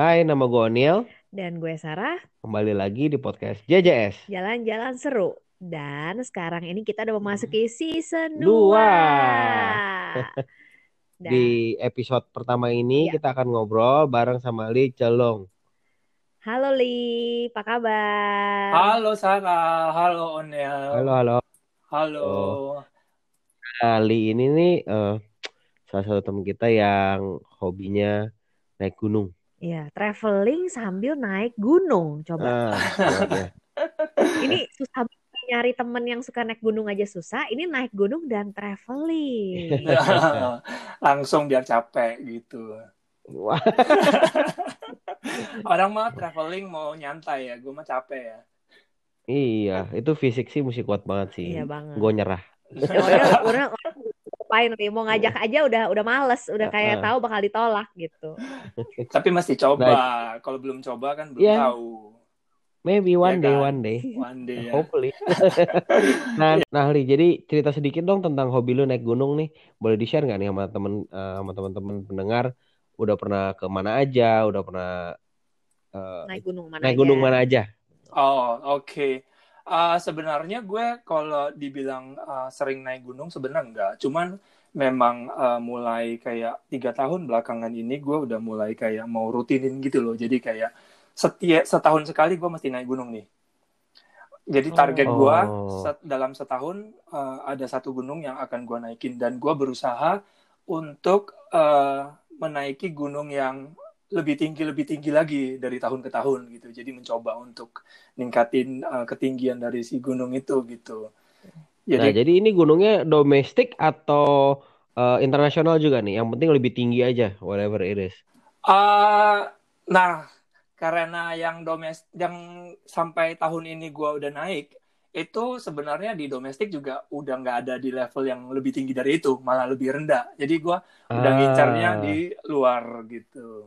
Hai, nama gue Onil. Dan gue Sarah, Kembali lagi di podcast JJS. jalan-jalan seru. Dan sekarang ini kita udah memasuki season 2. Dua. Dan Di episode pertama ini Iya. kita akan ngobrol bareng sama Li Celong. halo Li, apa kabar? Halo Sarah, halo Onel, Halo, halo. halo. Nah, Li ini nih eh, salah satu teman kita yang hobinya naik gunung. Iya, traveling sambil naik gunung. Coba. Iya. Ini susah nyari temen yang suka naik gunung aja susah. Ini naik gunung dan traveling. Langsung biar capek gitu. Wah, Orang mah traveling mau nyantai ya, gue mah capek ya. iya, itu fisik sih mesti kuat banget sih. Iya banget. Gue nyerah. Ya, orang, orang, orang ngapain nih mau ngajak aja udah udah males, udah kayak tahu bakal ditolak gitu. Tapi mesti coba. Kalau belum coba kan belum Iya. tahu. Maybe one Iya day, kan? one day. One day ya. Hopefully. nah, nah Li, jadi cerita sedikit dong tentang hobi lu naik gunung nih. Boleh di-share nggak nih sama temen eh, sama teman-teman pendengar? Udah pernah ke mana aja? Udah pernah eh, Naik gunung mana naik aja. gunung mana aja? Oh, oke. Ah, sebenarnya gue kalau dibilang ah, sering naik gunung sebenarnya enggak. Cuman memang ah, mulai kayak tiga tahun belakangan ini gue udah mulai kayak mau rutinin gitu loh. Jadi kayak setiap setahun sekali gue mesti naik gunung nih. Jadi target Oh. gue set- dalam setahun ah, ada satu gunung yang akan gue naikin dan gue berusaha untuk ah, menaiki gunung yang lebih tinggi lebih tinggi lagi dari tahun ke tahun gitu. Jadi mencoba untuk ningkatin uh, ketinggian dari si gunung itu gitu. Nah, Jadi jadi ini gunungnya domestik atau eh, internasional juga nih? Yang penting lebih tinggi aja, whatever it is. uh, nah karena yang domestik yang sampai tahun ini gua udah naik itu sebenarnya di domestik juga udah nggak ada di level yang lebih tinggi dari itu, malah lebih rendah. Jadi gua udah Ah, ngincarnya di luar gitu.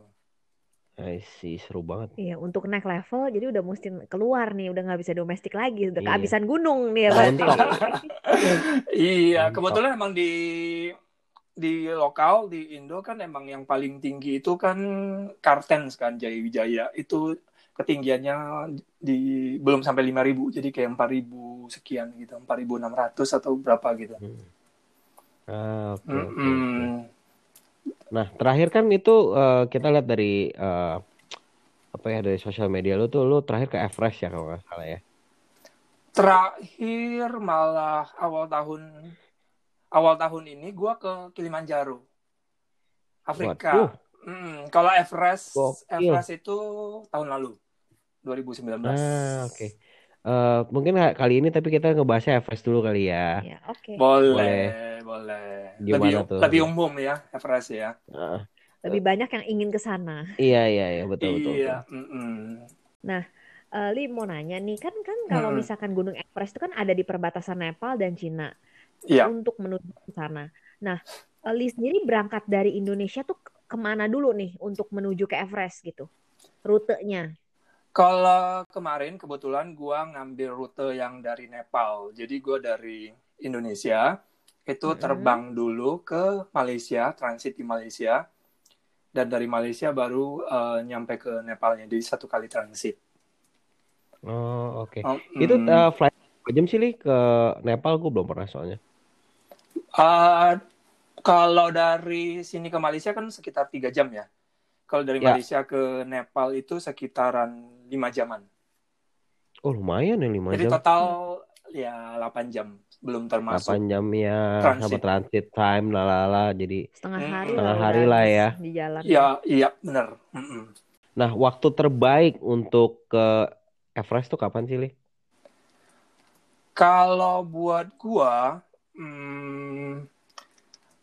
I see, seru banget. Iya, untuk naik level jadi udah mesti keluar nih, udah nggak bisa domestik lagi, udah Iya. kehabisan gunung nih ya berarti. Iya, kebetulan emang di di lokal di Indo kan emang yang paling tinggi itu kan Kartens kan Jaya Wijaya itu ketinggiannya di belum sampai 5000 jadi kayak 4000 sekian gitu 4600 atau berapa gitu. Ah, oke, oke, oke. Mm-mm. Nah, terakhir kan itu eh, kita lihat dari eh, apa ya dari sosial media lu tuh lu terakhir ke Everest ya kalau nggak salah ya. Terakhir malah awal tahun awal tahun ini gua ke Kilimanjaro. Afrika. Waduh. Mm, kalau Everest Gokil. Everest itu tahun lalu 2019. Ah, oke. Eh, mungkin kali ini tapi kita ngebahasnya Everest dulu kali ya. Iya, oke. Boleh, boleh. Gimana lebih tuh? lebih umum ya Everest ya. Ah, Lebih banyak yang ingin ke sana. iya iya iya betul betul. iya. betul. mm-mm. Eh, Li mau nanya nih, kan kan kalau Hmm. misalkan Gunung Everest itu kan ada di perbatasan Nepal dan Cina Iya. untuk menuju ke sana. Nah, eh, Li sendiri berangkat dari Indonesia tuh ke- ke mana dulu nih untuk menuju ke Everest gitu? Rutenya. Kalau kemarin kebetulan gua ngambil rute yang dari Nepal. Jadi gua dari Indonesia itu terbang dulu ke Malaysia, transit di Malaysia. Dan dari Malaysia baru eh, nyampe ke Nepalnya. Jadi satu kali transit. Oh, oke. Oh, Itu mm. eh, flight jam sih Li ke Nepal gue belum pernah soalnya. Eh, kalau dari sini ke Malaysia kan sekitar tiga jam ya. Kalau dari Ya. Malaysia ke Nepal itu sekitaran lima jaman. Oh, lumayan ya 5 Jadi jam. total ya 8 jam, belum termasuk. 8 jam ya Transit. sama transit time lalala jadi Setengah Hmm. hari Setengah lah hari lah ya. di jalan. Ya, iya benar. Nah, waktu terbaik untuk ke Everest tuh kapan sih, Li? Kalau buat gua, hmm,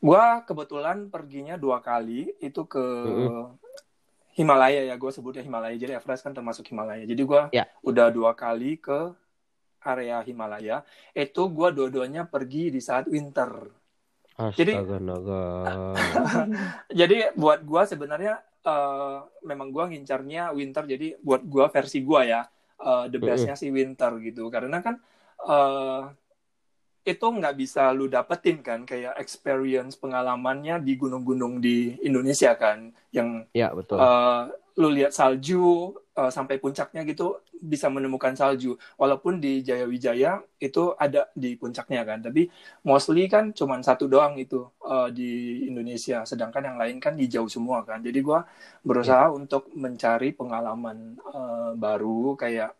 gua kebetulan perginya dua kali itu ke Mm-mm. Himalaya ya, gua sebutnya Himalaya. Jadi Everest kan termasuk Himalaya. Jadi gua Ya. udah dua kali ke area Himalaya. Itu gua dua-duanya pergi di saat winter. Jadi- Astaga naga. Jadi buat gua sebenarnya eh, memang gua ngincarnya winter. Jadi buat gua versi gua ya eh, the bestnya sih winter gitu. Karena kan eh, itu nggak bisa lu dapetin kan kayak experience pengalamannya di gunung-gunung di Indonesia kan yang Ya, betul. eh, lu lihat salju uh, sampai puncaknya gitu bisa menemukan salju walaupun di Jaya Wijaya itu ada di puncaknya kan tapi mostly kan cuma satu doang itu uh, di Indonesia sedangkan yang lain kan di jauh semua kan jadi gue berusaha yeah. untuk mencari pengalaman uh, baru kayak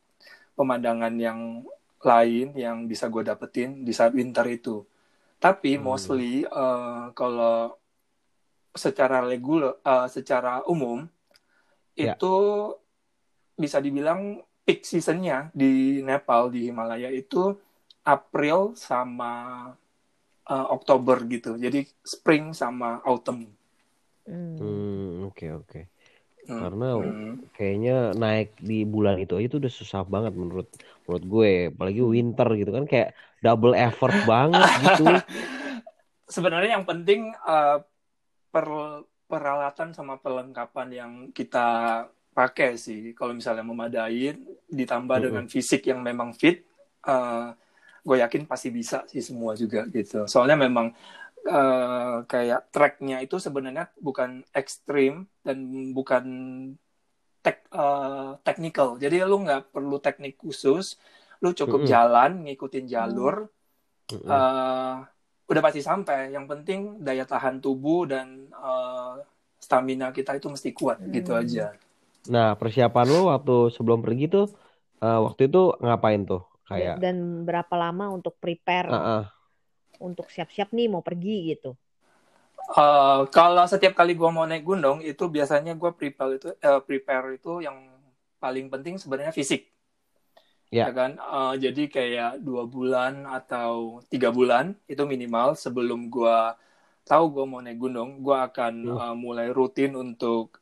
pemandangan yang lain yang bisa gue dapetin di saat winter itu tapi hmm. mostly uh, kalau secara regular uh, secara umum yeah. itu bisa dibilang peak seasonnya di Nepal di Himalaya itu April sama uh, Oktober gitu. Jadi spring sama autumn. Hmm, oke oke. Okay. Hmm. Karena hmm. kayaknya naik di bulan itu aja itu udah susah banget menurut menurut gue, apalagi winter gitu kan kayak double effort banget gitu. Sebenarnya yang penting uh, per peralatan sama perlengkapan yang kita pakai sih kalau misalnya memadai ditambah mm -hmm. dengan fisik yang memang fit uh, gue yakin pasti bisa sih semua juga gitu soalnya memang uh, kayak tracknya itu sebenarnya bukan ekstrim dan bukan tek uh, technical jadi lu nggak perlu teknik khusus lu cukup mm -hmm. jalan ngikutin jalur mm -hmm. uh, udah pasti sampai. Yang penting daya tahan tubuh dan uh, stamina kita itu mesti kuat hmm. gitu aja. Nah persiapan lo waktu sebelum pergi tuh uh, waktu itu ngapain tuh kayak? Dan berapa lama untuk prepare? Uh -uh. Untuk siap-siap nih mau pergi gitu. Uh, kalau setiap kali gue mau naik gunung itu biasanya gue prepare itu uh, prepare itu yang paling penting sebenarnya fisik yeah. ya kan uh, jadi kayak dua bulan atau tiga bulan itu minimal sebelum gue tahu gue mau naik gunung gue akan uh, mulai rutin untuk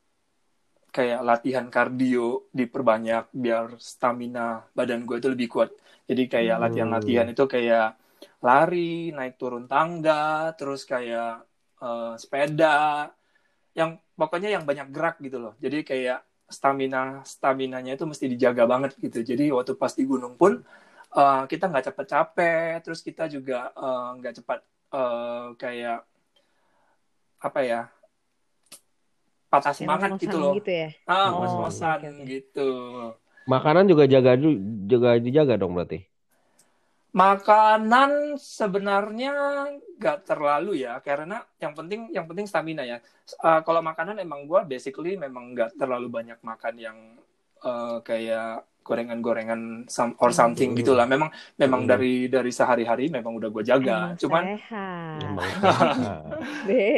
kayak latihan kardio diperbanyak biar stamina badan gue itu lebih kuat. Jadi kayak hmm. latihan-latihan itu kayak lari naik turun tangga terus kayak uh, sepeda yang pokoknya yang banyak gerak gitu loh. Jadi kayak stamina staminanya itu mesti dijaga banget gitu. Jadi waktu pas di gunung pun uh, kita nggak cepet capek terus kita juga eh, nggak uh, cepat uh, kayak apa ya patah semangat gitu loh gitu ya? ah oh, okay, okay. gitu makanan juga jaga juga dijaga dong berarti Makanan sebenarnya nggak terlalu ya, karena yang penting yang penting stamina ya. Uh, kalau makanan emang gue basically memang nggak terlalu banyak makan yang uh, kayak gorengan-gorengan or something hmm. gitulah. Memang memang hmm. dari dari sehari-hari memang udah gue jaga. Emang cuman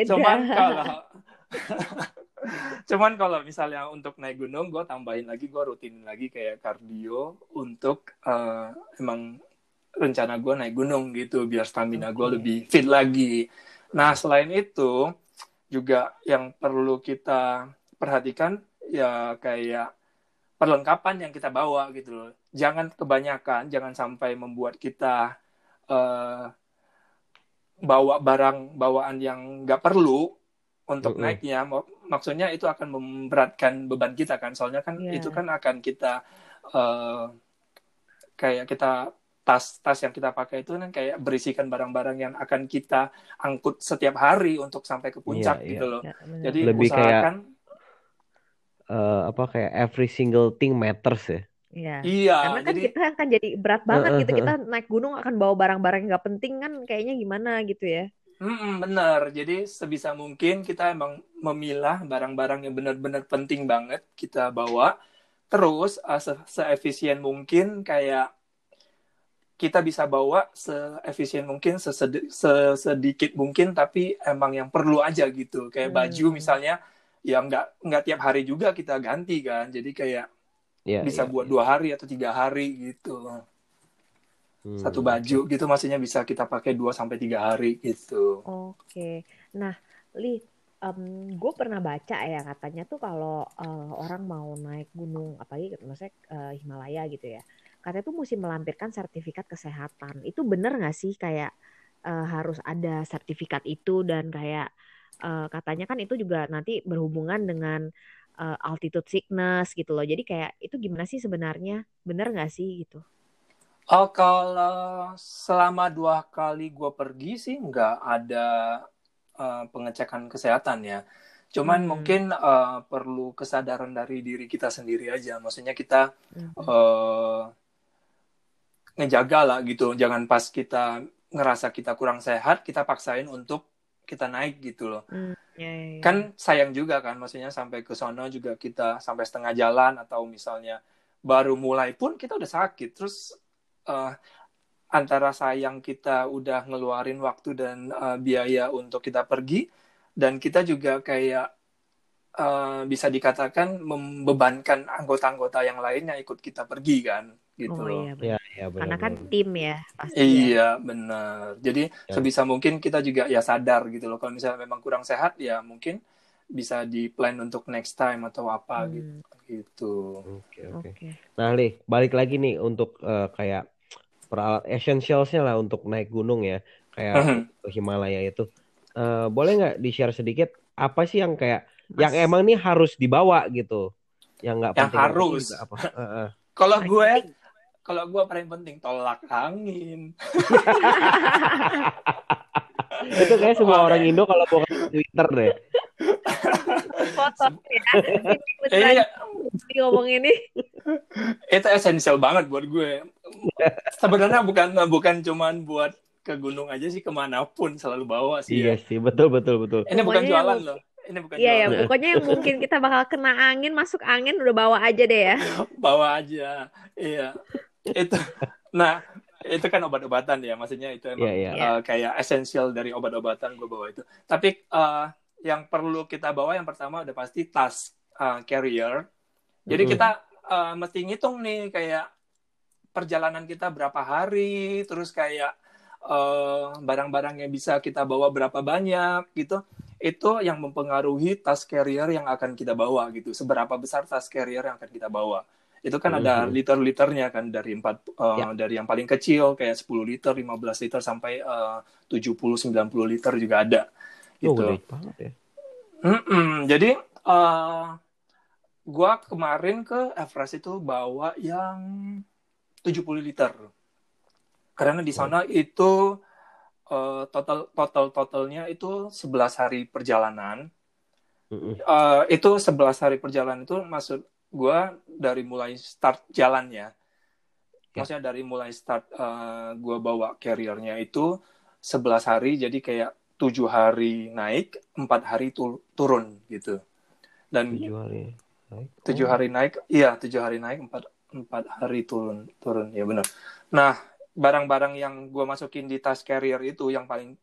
cuman kalau cuman kalau misalnya untuk naik gunung gue tambahin lagi gue rutin lagi kayak kardio untuk uh, emang rencana gue naik gunung gitu biar stamina gue lebih fit lagi. Nah selain itu juga yang perlu kita perhatikan ya kayak perlengkapan yang kita bawa gitu loh. Jangan kebanyakan, jangan sampai membuat kita uh, bawa barang bawaan yang nggak perlu untuk mm -hmm. naiknya. Maksudnya itu akan memberatkan beban kita kan. Soalnya kan yeah. itu kan akan kita uh, kayak kita tas-tas yang kita pakai itu kan kayak berisikan barang-barang yang akan kita angkut setiap hari untuk sampai ke puncak yeah, gitu yeah. loh. Yeah, Jadi lebih usahakan kayak uh, apa kayak every single thing matters ya. Iya. Iya. Karena kan jadi, kita akan jadi berat banget uh, uh, gitu kita naik gunung akan bawa barang-barang yang nggak penting kan kayaknya gimana gitu ya. Hmm, bener. Jadi sebisa mungkin kita emang memilah barang-barang yang benar-benar penting banget kita bawa. Terus uh, se seefisien mungkin kayak kita bisa bawa seefisien mungkin sesedi sesedikit mungkin tapi emang yang perlu aja gitu kayak hmm. baju misalnya ya nggak nggak tiap hari juga kita ganti kan jadi kayak yeah, bisa yeah, buat yeah. dua hari atau tiga hari gitu hmm. satu baju gitu maksudnya bisa kita pakai dua sampai tiga hari gitu oke okay. nah li um, gue pernah baca ya katanya tuh kalau uh, orang mau naik gunung apalagi maksudnya uh, Himalaya gitu ya katanya tuh mesti melampirkan sertifikat kesehatan. Itu bener nggak sih kayak uh, harus ada sertifikat itu dan kayak uh, katanya kan itu juga nanti berhubungan dengan uh, altitude sickness gitu loh. Jadi kayak itu gimana sih sebenarnya? Bener nggak sih gitu? Oh kalau selama dua kali gue pergi sih nggak ada uh, pengecekan kesehatan ya. Cuman Hmm. mungkin eh, perlu kesadaran dari diri kita sendiri aja. Maksudnya kita Hmm. eh ngejaga lah gitu. Jangan pas kita ngerasa kita kurang sehat, kita paksain untuk kita naik gitu loh. Hmm, ya, ya, ya. Kan sayang juga kan, maksudnya sampai ke sono juga kita sampai setengah jalan atau misalnya baru mulai pun kita udah sakit. Terus eh, antara sayang kita udah ngeluarin waktu dan eh, biaya untuk kita pergi dan kita juga kayak eh, bisa dikatakan membebankan anggota-anggota yang lain yang ikut kita pergi kan gitu Oh loh. iya, Iya, iya karena kan benar. tim ya pasti ya. Iya, benar. Jadi Ya. sebisa mungkin kita juga ya sadar gitu loh. Kalau misalnya memang kurang sehat ya mungkin bisa di plan untuk next time atau apa gitu. Hmm, Gitu. Oke, oke. Oke. Nah, Li, balik lagi nih untuk eh, kayak peralat essentialsnya lah untuk naik gunung ya, kayak Mhm. ke Himalaya itu. Eh, boleh nggak di-share sedikit apa sih yang kayak yang Mas, emang nih harus dibawa gitu, yang nggak Yang penting apa sih harus. juga apa? Heeh. Kalau gue, kalau gue paling penting tolak angin. Itu kayak semua orang Indo kalau ke Twitter deh. foto ya. Ini Iya, di ngomong ini. itu esensial banget buat gue. Sebenarnya bukan bukan cuman buat ke gunung aja sih ke mana pun selalu bawa sih Iya ya. sih, betul betul betul. Ini bukan jualan yang- loh. Ini bukan Iya ya, jualan. pokoknya yang mungkin kita bakal kena angin, masuk angin udah bawa aja deh ya. bawa aja iya itu nah itu kan obat-obatan ya maksudnya itu emang Iya, iya. uh, kayak esensial dari obat-obatan gue bawa itu tapi uh, yang perlu kita bawa yang pertama udah pasti tas uh, carrier jadi Mm-mm. kita uh, mesti ngitung nih kayak perjalanan kita berapa hari terus kayak uh, barang-barang yang bisa kita bawa berapa banyak gitu itu yang mempengaruhi tas carrier yang akan kita bawa gitu seberapa besar tas carrier yang akan kita bawa itu kan ada Mhm. liter-liternya kan dari empat uh, Ya. dari yang paling kecil kayak 10 liter 15 liter sampai uh, 70 90 liter juga ada Oh, gitu gede banget ya. Mm-mm. Jadi uh, gua kemarin ke Everest itu bawa yang 70 liter. Karena di sana itu uh, total total totalnya itu 11 hari perjalanan. Uh, itu 11 hari perjalanan itu maksud gua dari mulai start jalannya. Ya. Maksudnya dari mulai start uh, gua bawa carriernya itu 11 hari jadi kayak tujuh hari naik, empat hari tu- turun gitu. Dan Tujuh hari. Naik. tujuh Oh. hari naik, iya tujuh hari naik, empat empat hari turun turun, ya benar. Nah barang-barang yang gue masukin di tas carrier itu yang paling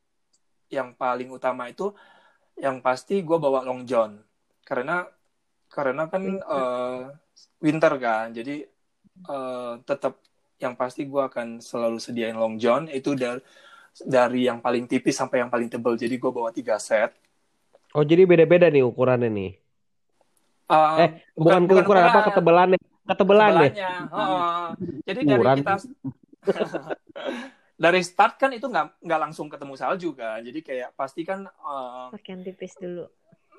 yang paling utama itu yang pasti gue bawa long john karena karena kan Winter. eh, winter kan, jadi eh, tetap yang pasti gue akan selalu sediain long john itu dari dari yang paling tipis sampai yang paling tebal. Jadi gue bawa tiga set. Oh, jadi beda-beda nih ukurannya nih. Eh, Eh, bukan, ukuran apa ketebalannya? Ketebalannya. Heeh. Jadi dari kita dari start kan itu nggak nggak langsung ketemu salju kan. Jadi kayak pasti kan eh, Pakaian tipis dulu.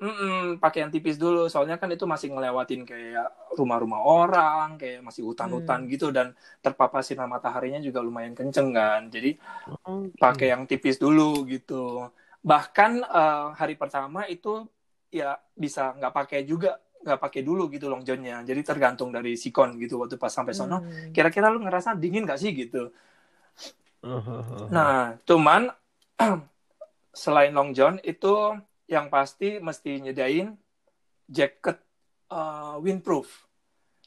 mm-mm, pakai yang tipis dulu. Soalnya kan itu masih ngelewatin kayak rumah-rumah orang, kayak masih hutan-hutan gitu dan terpapar sinar mataharinya juga lumayan kenceng kan. Jadi Oh, pakai yang tipis dulu gitu. Bahkan eh, hari pertama itu ya bisa nggak pakai juga nggak pakai dulu gitu long johnnya. Jadi tergantung dari sikon gitu waktu pas sampai sono. Hmm. Kira-kira lu ngerasa dingin gak sih gitu? Nah, Nah, cuman selain long john itu yang pasti mesti nyediain jacket eh, windproof.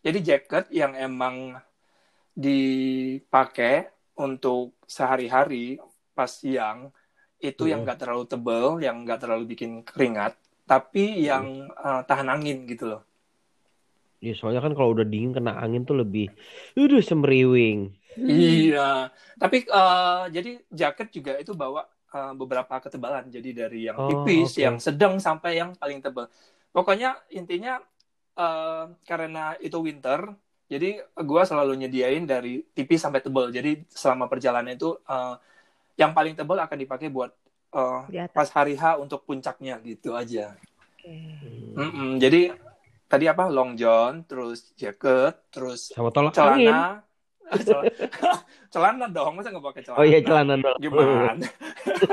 Jadi jacket yang emang dipakai untuk sehari-hari pas siang itu yang Hmm. nggak terlalu tebel, yang nggak terlalu bikin keringat, tapi yang eh, tahan angin gitu loh. ya soalnya kan kalau udah dingin kena angin tuh lebih, udah semeriwing. Iya, tapi eh, jadi jaket juga itu bawa eh, beberapa ketebalan. Jadi dari yang Oh, tipis, oke. yang sedang sampai yang paling tebal. Pokoknya intinya eh, karena itu winter, jadi gua selalu nyediain dari tipis sampai tebal. Jadi selama perjalanan itu eh, yang paling tebal akan dipakai buat Di atas. pas hari H untuk puncaknya gitu aja. Oke. Mm-mm, jadi tadi apa long john, terus jaket, terus Sama celana, celana dong masa nggak pakai celana Oh iya celana dong. gimana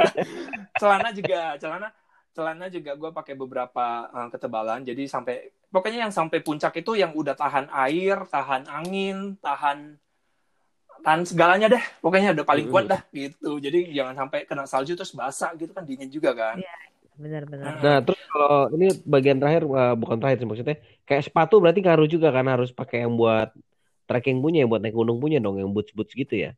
celana juga celana celana juga gue pakai beberapa uh, ketebalan jadi sampai pokoknya yang sampai puncak itu yang udah tahan air tahan angin tahan tahan segalanya deh pokoknya udah paling kuat dah gitu jadi jangan sampai kena salju terus basah gitu kan dingin juga kan Iya, benar-benar Nah, terus kalau ini bagian terakhir uh, bukan terakhir sih maksudnya kayak sepatu berarti ngaruh juga kan harus pakai yang buat trekking punya, yang buat naik gunung punya dong, yang boots-boots gitu ya.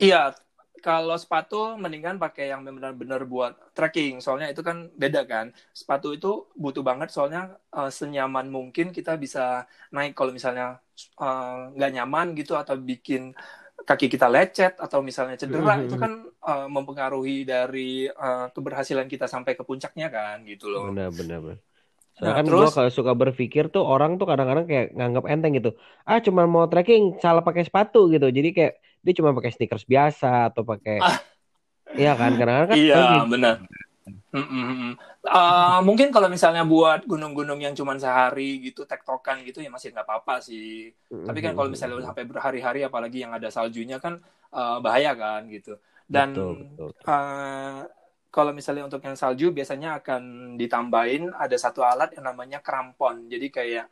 Iya, kalau sepatu mendingan pakai yang benar-benar buat trekking. Soalnya itu kan beda kan. Sepatu itu butuh banget soalnya uh, senyaman mungkin kita bisa naik kalau misalnya uh, nggak nyaman gitu atau bikin kaki kita lecet atau misalnya cedera Mhm. itu kan uh, mempengaruhi dari uh, keberhasilan kita sampai ke puncaknya kan gitu loh. Benar, benar, benar. Nah, kan terus- gua kalau suka berpikir tuh orang tuh kadang-kadang kayak nganggap enteng gitu. Ah, cuma mau trekking salah pakai sepatu gitu. Jadi kayak dia cuma pakai sneakers biasa atau pakai Ah. Iya kan, kadang-kadang kan Iya, gitu. Benar. Mm-mm. Uh, mungkin kalau misalnya buat gunung-gunung yang cuma sehari gitu, tektokan gitu ya masih nggak apa-apa sih. Tapi kan kalau misalnya udah sampai berhari-hari, apalagi yang ada saljunya kan uh, bahaya kan gitu. Dan Betul, betul. uh, kalau misalnya untuk yang salju biasanya akan ditambahin ada satu alat yang namanya krampon. Jadi kayak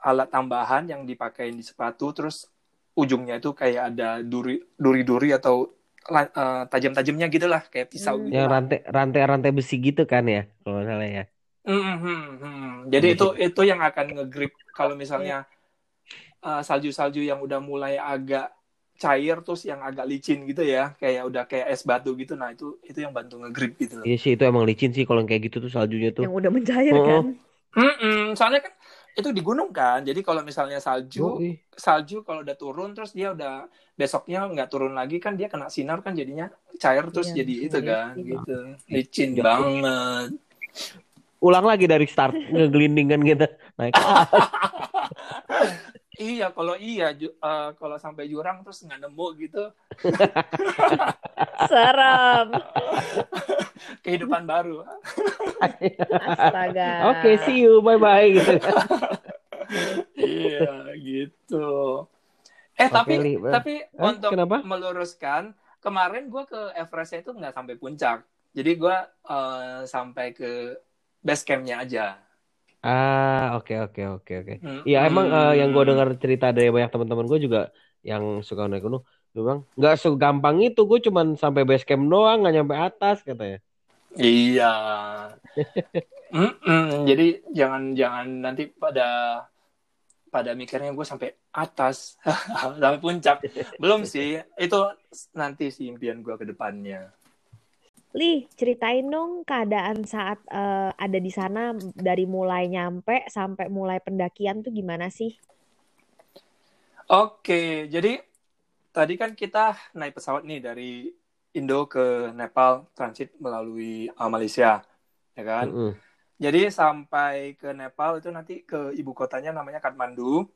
alat tambahan yang dipakai di sepatu, terus ujungnya itu kayak ada duri duri-duri atau uh, tajam-tajamnya gitu lah, kayak pisau Hmm. gitu Yang rantai rantai-rantai besi gitu kan ya, kalau salah ya. Hmm, hmm, hmm. Jadi Iya itu itu yang akan ngegrip kalau misalnya uh, salju-salju yang udah mulai agak cair terus yang agak licin gitu ya, kayak udah kayak es batu gitu. Nah, itu itu yang bantu ngegrip gitu loh. Iya sih itu emang licin sih kalau yang kayak gitu tuh saljunya tuh. yang udah mencair Oh. kan Mm-mm, soalnya kan itu di gunung kan. Jadi kalau misalnya salju, Yoi. salju kalau udah turun terus dia udah besoknya nggak turun lagi kan dia kena sinar kan jadinya cair terus Iya, jadi bisa itu kan licin. gitu. Licin Ya. banget. Ulang lagi dari start ngegelindingan gitu. Naik. Iya, kalau iya ju- eh, kalau sampai jurang terus nggak nemu gitu, serem kehidupan baru. astaga Oke, see you, bye bye gitu. iya, gitu. Eh, Oke, tapi Li. tapi Hah, untuk kenapa? meluruskan, kemarin gue ke Everest itu nggak sampai puncak. Jadi gue eh, sampai ke base campnya aja. Ah, oke oke oke oke. Hmm. Iya emang eh, yang gue dengar cerita dari banyak teman-teman gue juga yang suka naik gunung, dia bilang nggak segampang itu, gue cuman sampai base camp doang, nggak nyampe atas katanya. Iya. Mm-mm, Jadi jangan jangan nanti pada pada mikirnya gue sampai atas sampai puncak. Belum sih. Itu nanti sih impian gue ke depannya. Li, ceritain dong keadaan saat eh, ada di sana dari mulai nyampe sampai mulai pendakian tuh gimana sih? Oke, jadi tadi kan kita naik pesawat nih dari Indo ke Nepal transit melalui uh, Malaysia, ya kan? Mm-mm. Jadi sampai ke Nepal itu nanti ke ibu kotanya namanya Kathmandu.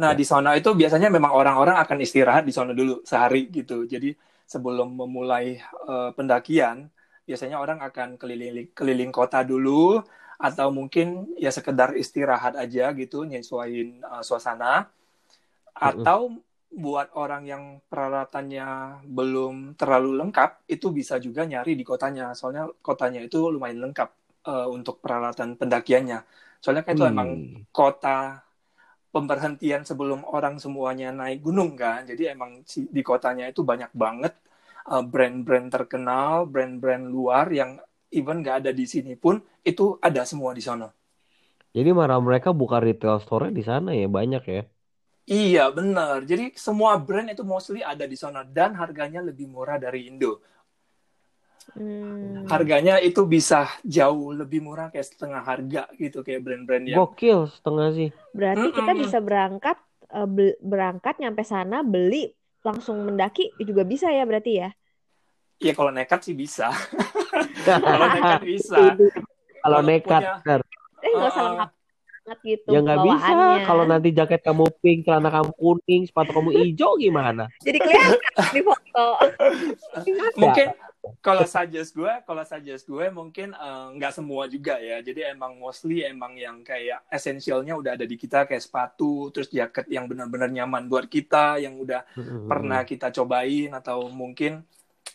Nah, Ya. di sana itu biasanya memang orang-orang akan istirahat di sana dulu sehari gitu. Jadi sebelum memulai eh, pendakian, biasanya orang akan keliling keliling kota dulu atau mungkin ya sekedar istirahat aja gitu, nyesuaiin eh, suasana. Atau buat orang yang peralatannya belum terlalu lengkap, itu bisa juga nyari di kotanya. Soalnya kotanya itu lumayan lengkap eh, untuk peralatan pendakiannya. Soalnya kan itu Wih. emang kota pemberhentian sebelum orang semuanya naik gunung kan. Jadi emang si- di kotanya itu banyak banget uh, brand-brand terkenal, brand-brand luar yang even nggak ada di sini pun itu ada semua di sana. Jadi marah mereka buka retail store di sana ya banyak ya. Iya benar. Jadi semua brand itu mostly ada di sana dan harganya lebih murah dari Indo. Hmm. Harganya itu bisa jauh lebih murah kayak setengah harga gitu kayak brand-brand yang Gokil setengah sih. Berarti kita Mm-mm. bisa berangkat eh, berangkat nyampe sana beli langsung mendaki juga bisa ya berarti ya? ya kalau nekat sih bisa. kalau nekat bisa. Kalau nekat, punya-. Eh nggak usah Uh-uh. lengkap banget gitu ya nggak bisa. bawaannya. Kalau nanti jaket kamu pink, celana kamu kuning, sepatu kamu hijau gimana? Jadi kelihatan di foto. mungkin kalau suggest gue kalau suggest gue mungkin eh, nggak semua juga ya jadi emang mostly emang yang kayak esensialnya udah ada di kita kayak sepatu terus jaket yang benar-benar nyaman buat kita yang udah pernah kita cobain atau mungkin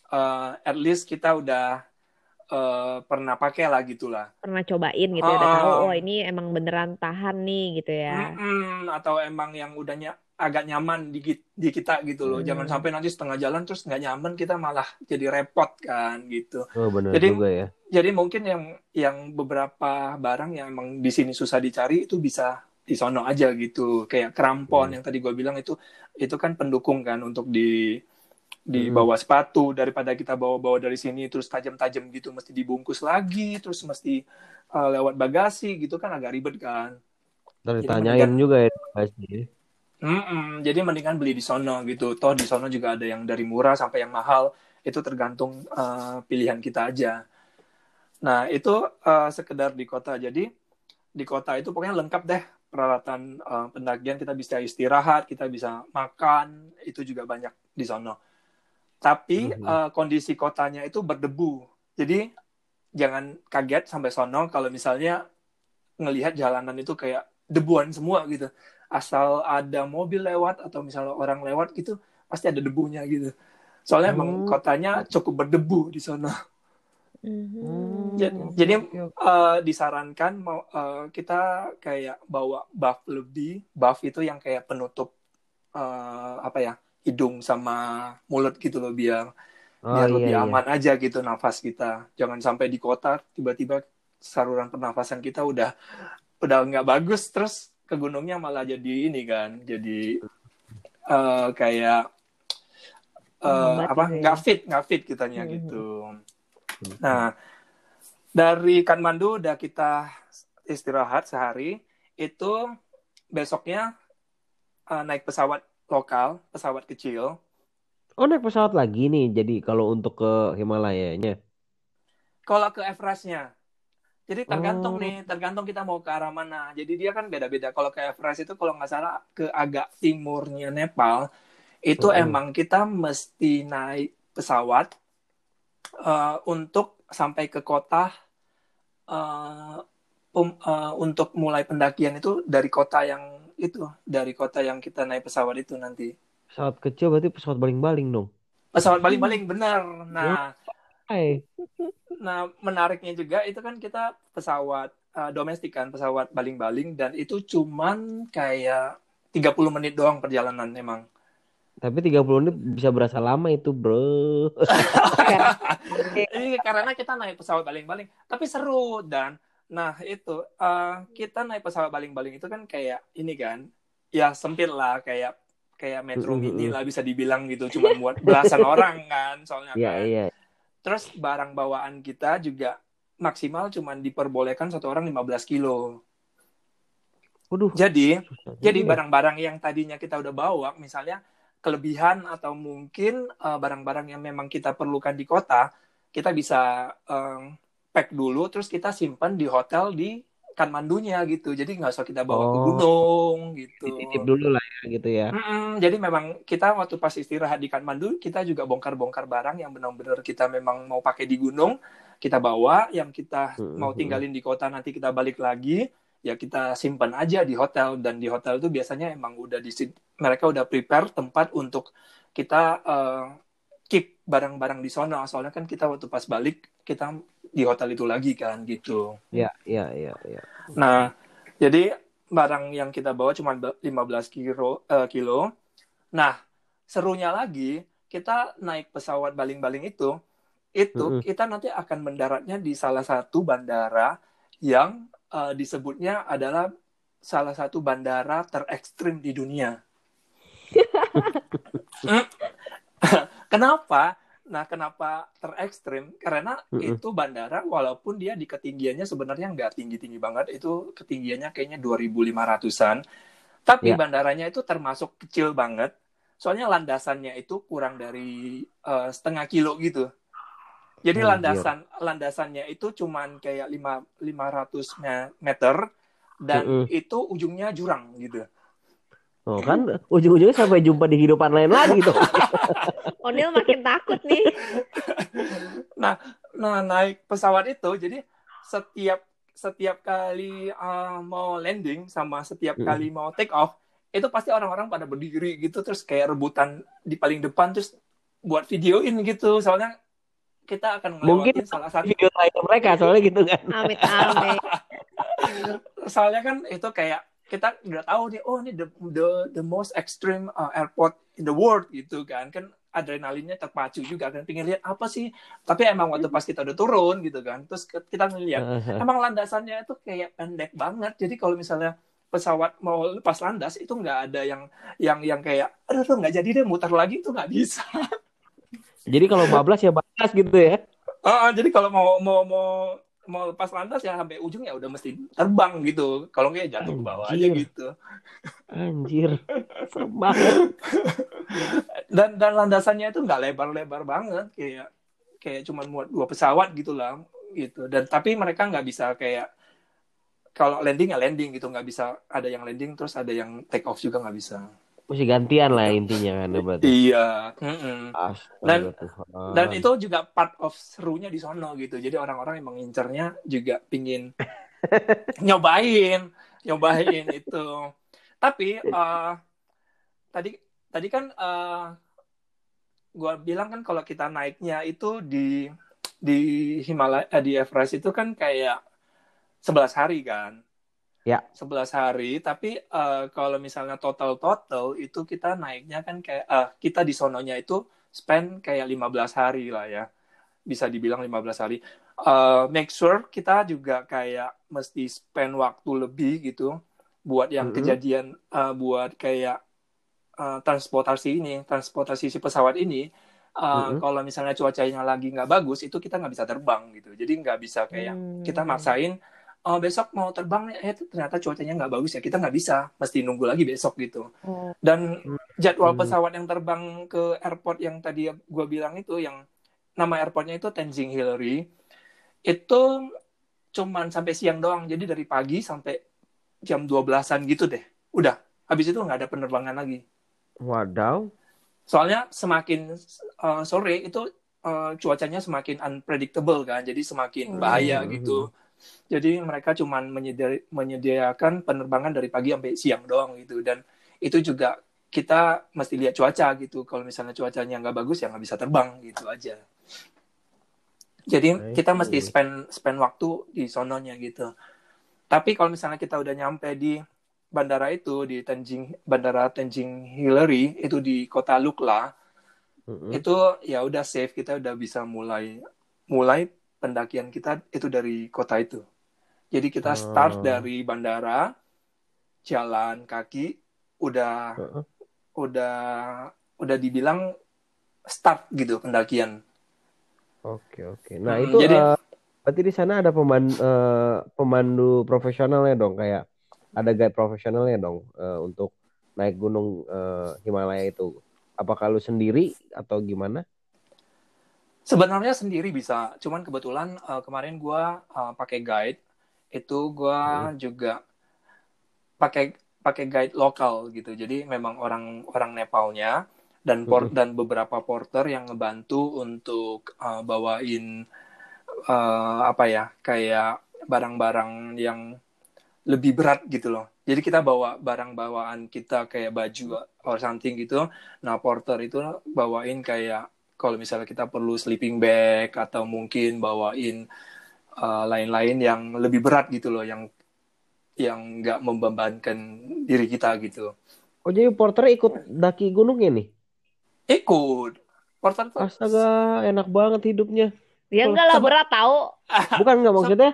eh, at least kita udah uh, pernah pakai lah gitulah. Pernah cobain gitu ya, udah tahu oh ini emang beneran tahan nih gitu ya. Mm-mm, atau emang yang udahnya agak nyaman di, di kita gitu loh. Hmm. Jangan sampai nanti setengah jalan terus nggak nyaman kita malah jadi repot kan gitu. Oh, benar jadi, juga ya. Jadi mungkin yang yang beberapa barang yang emang di sini susah dicari itu bisa di sono aja gitu. Kayak krampon hmm. yang tadi gue bilang itu itu kan pendukung kan untuk di di hmm. bawah sepatu daripada kita bawa-bawa dari sini terus tajam-tajam gitu mesti dibungkus lagi terus mesti uh, lewat bagasi gitu kan agak ribet kan. Dan ditanyain juga ya bagasi. Mm-mm, jadi mendingan beli di sono gitu. Toh di sono juga ada yang dari murah sampai yang mahal. Itu tergantung uh, pilihan kita aja. Nah itu uh, sekedar di kota. Jadi di kota itu pokoknya lengkap deh peralatan uh, pendakian. Kita bisa istirahat, kita bisa makan. Itu juga banyak di sono. Tapi mm-hmm. uh, kondisi kotanya itu berdebu. Jadi jangan kaget sampai sono kalau misalnya ngelihat jalanan itu kayak debuan semua gitu asal ada mobil lewat atau misalnya orang lewat gitu pasti ada debunya gitu soalnya hmm. emang kotanya cukup berdebu di sana hmm. jadi uh, disarankan mau uh, kita kayak bawa buff lebih buff itu yang kayak penutup uh, apa ya hidung sama mulut gitu loh biar oh, biar iya, lebih iya. aman aja gitu nafas kita jangan sampai di kota tiba-tiba saluran pernafasan kita udah udah nggak bagus terus ke gunungnya malah jadi ini kan jadi uh, kayak uh, apa ya. nggak fit nggak fit kitanya hmm. gitu. Nah dari Kanmandu udah kita istirahat sehari itu besoknya uh, naik pesawat lokal pesawat kecil. Oh naik pesawat lagi nih jadi kalau untuk ke Himalaya-nya? Kalau ke Everestnya jadi tergantung oh. nih, tergantung kita mau ke arah mana. Jadi dia kan beda-beda. Kalau ke Everest itu kalau nggak salah ke agak timurnya Nepal, itu oh. emang kita mesti naik pesawat uh, untuk sampai ke kota uh, um, uh, untuk mulai pendakian itu dari kota yang itu, dari kota yang kita naik pesawat itu nanti. Pesawat kecil berarti pesawat baling-baling dong. Pesawat baling-baling benar. Nah, Hai. Nah, menariknya juga itu kan kita pesawat uh, domestik kan, pesawat baling-baling dan itu cuman kayak 30 menit doang perjalanan emang. Tapi 30 menit bisa berasa lama itu, Bro. Ini karena kita naik pesawat baling-baling, tapi seru dan nah itu uh, kita naik pesawat baling-baling itu kan kayak ini kan, ya sempit lah kayak kayak metro mini lah bisa dibilang gitu, cuma buat belasan orang kan soalnya. Iya, kan. iya. Terus barang bawaan kita juga maksimal cuma diperbolehkan satu orang 15 kilo. Waduh. Jadi, jadi barang-barang yang tadinya kita udah bawa, misalnya kelebihan atau mungkin uh, barang-barang yang memang kita perlukan di kota, kita bisa um, pack dulu, terus kita simpan di hotel di mandunya gitu. Jadi nggak usah kita bawa oh, ke gunung gitu. Titip dulu lah ya gitu ya. Mm-mm, jadi memang kita waktu pas istirahat di Kanmandu kita juga bongkar-bongkar barang yang benar-benar kita memang mau pakai di gunung kita bawa. Yang kita mm-hmm. mau tinggalin di kota nanti kita balik lagi ya kita simpan aja di hotel. Dan di hotel itu biasanya emang udah di mereka udah prepare tempat untuk kita uh, barang-barang di sana soalnya kan kita waktu pas balik kita di hotel itu lagi kan gitu. Iya, iya, iya, iya. Nah, jadi barang yang kita bawa cuma 15 kilo uh, kilo. Nah, serunya lagi kita naik pesawat baling-baling itu itu mm -hmm. kita nanti akan mendaratnya di salah satu bandara yang uh, disebutnya adalah salah satu bandara terekstrim di dunia. Kenapa? Nah, kenapa terekstrim? Karena mm -hmm. itu bandara walaupun dia di ketinggiannya sebenarnya nggak tinggi-tinggi banget, itu ketinggiannya kayaknya 2500-an. Tapi yeah. bandaranya itu termasuk kecil banget. Soalnya landasannya itu kurang dari uh, setengah kilo gitu. Jadi landasan iya. landasannya itu cuman kayak 5 500 meter dan mm -hmm. itu ujungnya jurang gitu. Oh kan ujung-ujungnya sampai jumpa di kehidupan lain lagi tuh. Onil makin takut nih. Nah, nah naik pesawat itu jadi setiap setiap kali uh, mau landing sama setiap hmm. kali mau take off itu pasti orang-orang pada berdiri gitu terus kayak rebutan di paling depan terus buat videoin gitu soalnya kita akan Mungkin salah satu video terakhir mereka soalnya gitu kan. Amit amit. soalnya kan itu kayak kita udah tahu nih oh ini the the, the most extreme uh, airport in the world gitu kan. Kan adrenalinnya terpacu juga kan pengen lihat apa sih? Tapi emang waktu pas kita udah turun gitu kan terus kita ngeliat emang landasannya itu kayak pendek banget. Jadi kalau misalnya pesawat mau lepas landas itu nggak ada yang yang yang kayak aduh nggak jadi deh muter lagi itu nggak bisa. Jadi kalau bablas ya bablas gitu ya. Ah, jadi kalau mau mau mau mau lepas landas ya sampai ujung ya udah mesti terbang gitu. Kalau nggak ya jatuh ke bawah aja gitu. Anjir. Serem banget. dan dan landasannya itu nggak lebar-lebar banget. Kayak kayak cuma muat dua pesawat gitu lah gitu. Dan tapi mereka nggak bisa kayak kalau landing ya landing gitu. Nggak bisa ada yang landing terus ada yang take off juga nggak bisa Mesti gantian lah intinya kan berarti. iya. Astaga Dan- Tuhan. dan itu juga part of serunya di sono gitu jadi orang-orang yang mengincarnya juga pingin nyobain nyobain itu tapi eh, tadi tadi kan eh, gua bilang kan kalau kita naiknya itu di di Himalaya eh, di Everest itu kan kayak 11 hari kan Ya. 11 hari tapi eh, kalau misalnya total total itu kita naiknya kan kayak eh, kita di sononya itu spend kayak 15 hari lah ya bisa dibilang 15 hari Eh, make sure kita juga kayak mesti spend waktu lebih gitu buat yang Mhm. kejadian eh, buat kayak eh, transportasi ini transportasi si pesawat ini eh, Mhm. kalau misalnya cuacanya lagi nggak bagus itu kita nggak bisa terbang gitu jadi nggak bisa kayak Hmm. kita maksain oh besok mau terbang eh ternyata cuacanya nggak bagus ya kita nggak bisa mesti nunggu lagi besok gitu. Oh, dan jadwal Hmm. pesawat yang terbang ke airport yang tadi gue bilang itu yang nama airportnya itu Tenzing Hillary itu cuman sampai siang doang. Jadi dari pagi sampai jam 12-an gitu deh. Udah. Habis itu nggak ada penerbangan lagi. Wadaw. soalnya semakin uh, sore itu uh, cuacanya semakin unpredictable kan. Jadi semakin Hmm. bahaya Hmm. gitu jadi mereka cuman menyedia- menyediakan penerbangan dari pagi sampai siang doang gitu. Dan itu juga kita mesti lihat cuaca gitu. Kalau misalnya cuacanya nggak bagus ya nggak bisa terbang gitu aja. Jadi kita mesti spend spend waktu di sononya gitu. Tapi kalau misalnya kita udah nyampe di bandara itu di Tenzing bandara Tenzing Hillary itu di kota Lukla Mm-mm. itu ya udah safe. Kita udah bisa mulai mulai pendakian kita itu dari kota itu jadi kita start Oh. dari bandara jalan kaki udah Heeh. udah udah dibilang start gitu pendakian Oke oke. Nah Hmm, itu jadi- eh, berarti di sana ada pemandu, pemandu profesionalnya dong kayak ada guide profesionalnya dong eh, untuk naik gunung eh, Himalaya itu. Apakah lu sendiri atau gimana? Sebenarnya sendiri bisa cuman kebetulan eh, kemarin gua eh, pakai guide. Itu gua juga pakai pakai guide lokal gitu. Jadi memang orang orang Nepalnya dan por- dan beberapa porter yang ngebantu untuk eh, bawain eh, apa ya kayak barang-barang yang lebih berat gitu loh. Jadi kita bawa barang bawaan kita kayak baju or something gitu. Nah porter itu bawain kayak kalau misalnya kita perlu sleeping bag atau mungkin bawain uh, lain-lain yang lebih berat gitu loh yang yang nggak membebankan diri kita gitu Oh jadi porter ikut daki gunungnya nih? ikut porter tuh Astaga enak banget hidupnya. Ya enggak lah berat tahu. Bukan nggak maksudnya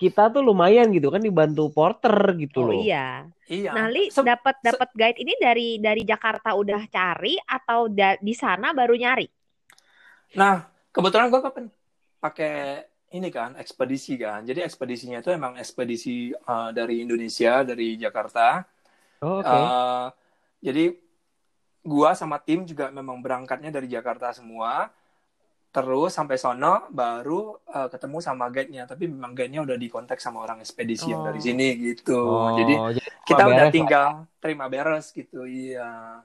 kita tuh lumayan gitu kan dibantu porter gitu Oh loh. iya. iya Nah, Li dapat dapat guide ini dari dari Jakarta udah cari atau da- di sana baru nyari? Nah kebetulan gue kan pakai ini kan ekspedisi kan jadi ekspedisinya itu emang ekspedisi uh, dari Indonesia dari Jakarta Oh, Oke. Uh, jadi gua sama tim juga memang berangkatnya dari Jakarta semua. Terus sampai sono baru uh, ketemu sama guide-nya, tapi memang guide-nya udah dikontak sama orang ekspedisi yang Oh. dari sini gitu. Oh, Jadi jadi kita beres udah tinggal terima beres gitu. Iya.